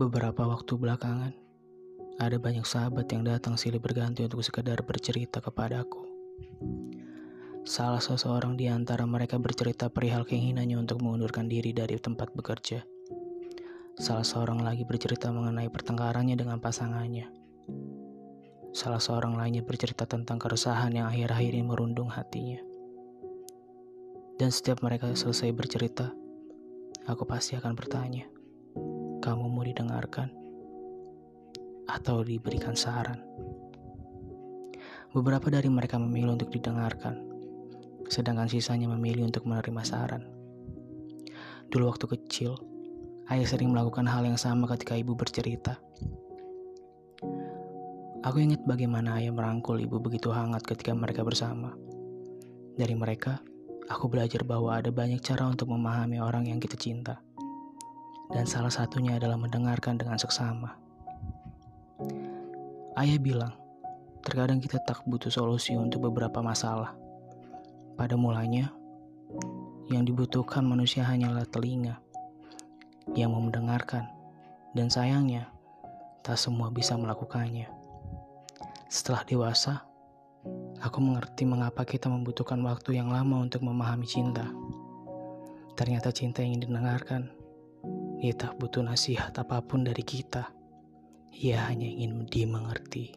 Beberapa waktu belakangan, ada banyak sahabat yang datang silih berganti untuk sekedar bercerita kepadaku. Salah seseorang di antara mereka bercerita perihal keinginannya untuk mengundurkan diri dari tempat bekerja. Salah seorang lagi bercerita mengenai pertengkarannya dengan pasangannya. Salah seorang lainnya bercerita tentang keresahan yang akhir-akhir ini merundung hatinya. Dan setiap mereka selesai bercerita, aku pasti akan bertanya, kamu mau didengarkan atau diberikan saran? Beberapa dari mereka memilih untuk didengarkan, sedangkan sisanya memilih untuk menerima saran. Dulu waktu kecil, ayah sering melakukan hal yang sama ketika ibu bercerita. Aku ingat bagaimana ayah merangkul ibu begitu hangat ketika mereka bersama. Dari mereka, aku belajar bahwa ada banyak cara untuk memahami orang yang kita cinta. Dan salah satunya adalah mendengarkan dengan seksama. Ayah bilang, terkadang kita tak butuh solusi untuk beberapa masalah. Pada mulanya, yang dibutuhkan manusia hanyalah telinga yang mau mendengarkan. Dan sayangnya, tak semua bisa melakukannya. Setelah dewasa, Aku mengerti mengapa kita membutuhkan waktu yang lama untuk memahami cinta. Ternyata cinta ingin didengarkan, ia tak butuh nasihat apa pun dari kita. Ia hanya ingin dimengerti.